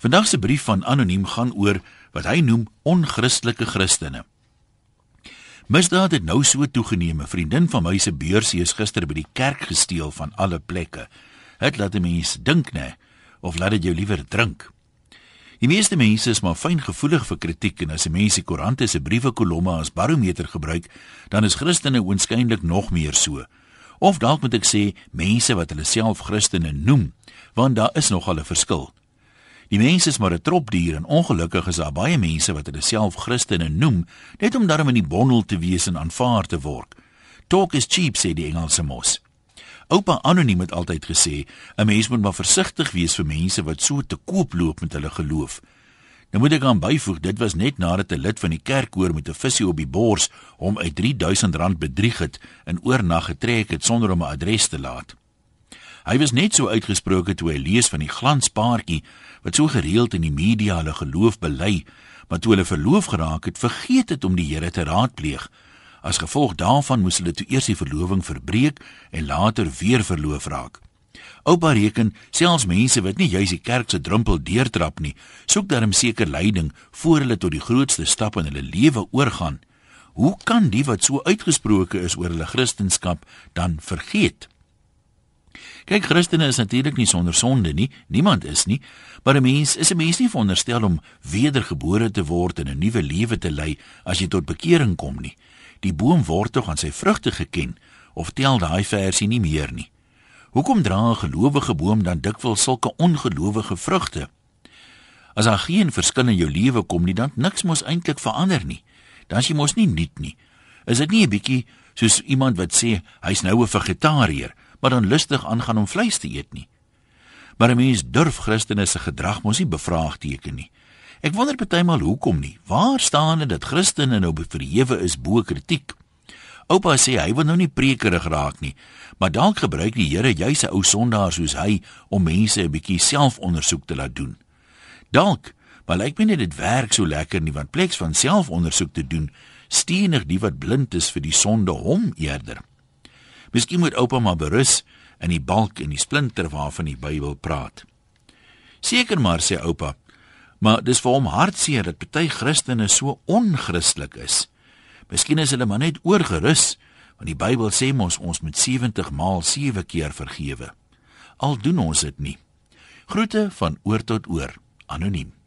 Vandag se brief van anoniem gaan oor wat hy noem onchristelike Christene. Misdaad het nou so toegeneem. 'n Vriendin van my se beursie is gister by die kerk gesteel van alle plekke. Dit laat 'n mens dink, nê, of laat dit jou liewer drink. Die meeste mense is maar fyn gevoelig vir kritiek en as 'n mens die koerante se briewe kolomme as barometer gebruik, dan is Christene oënskynlik nog meer so. Of dalk moet ek sê mense wat hulle self Christene noem, want daar is nogal 'n verskil. Die mense is maar 'n tropdier en ongelukkig is daar baie mense wat hulle self Christene noem net om daarmee in die bondel te wees en aanvaar te word. Talk is cheap sê die Engelse mos. Oupa anoniem het altyd gesê 'n mens moet maar versigtig wees vir mense wat so te koop loop met hulle geloof. Nou moet ek aan byvoeg, dit was net nadat 'n lid van die kerkkoor met 'n visie op die bors hom uit R3000 bedrieg het en oornag getrek het sonder om 'n adres te laat. Hy was net so uitgesproke toe hy lees van die glanspaartjie wat so gereeld in die media hulle geloof bely, maar toe hulle verloof geraak het, vergeet het om die Here te raadpleeg. As gevolg daarvan moes hulle toe eers die verloving verbreek en later weer verloof raak. Oupa reken selfs mense wat nie juis die kerk se drempel deurtrap nie, soek darm seker leiding voor hulle tot die grootste stap in hulle lewe oorgaan. Hoe kan die wat so uitgesproke is oor hulle kristendom dan vergeet? Kyk, Christene is natuurlik nie sonder sonde nie. Niemand is nie. Maar 'n mens is 'n mens nie veronderstel om wedergebore te word en 'n nuwe lewe te lei as jy tot bekering kom nie. Die boom word tog aan sy vrugte geken of tel daai versie nie meer nie. Hoekom dra 'n gelowige boom dan dikwels sulke ongelowige vrugte? As daar geen verskil in jou lewe kom nie, dan niks mos eintlik verander nie. Dan is jy mos nie nuut nie. Is dit nie 'n bietjie soos iemand wat sê hy's nou 'n vegetariër? Maar dan lustig aangaan om vleis te eet nie. Maar 'n mens durf Christene se gedrag mos nie bevraagteken nie. Ek wonder partymal hoekom nie. Waar staan dit dat Christene nou verhewe is bo kritiek? Oupa sê hy wil nou nie prekerig raak nie, maar dalk gebruik die Here juis 'n ou sondaar soos hy om mense 'n bietjie selfondersoek te laat doen. Dalk, maar lyk my net dit werk so lekker nie want pleks van selfondersoek te doen, steenig die wat blind is vir die sonde hom eerder. Miskien moet oupa maar berus in die balk en die splinter waarvan die Bybel praat. Seker maar sê oupa, maar dis vir hom hartseer dat party Christene so onchristelik is. Miskien is hulle maar net oorgerus, want die Bybel sê mos ons moet 70 maal 7 keer vergewe. Al doen ons dit nie. Groete van oor tot oor, anoniem.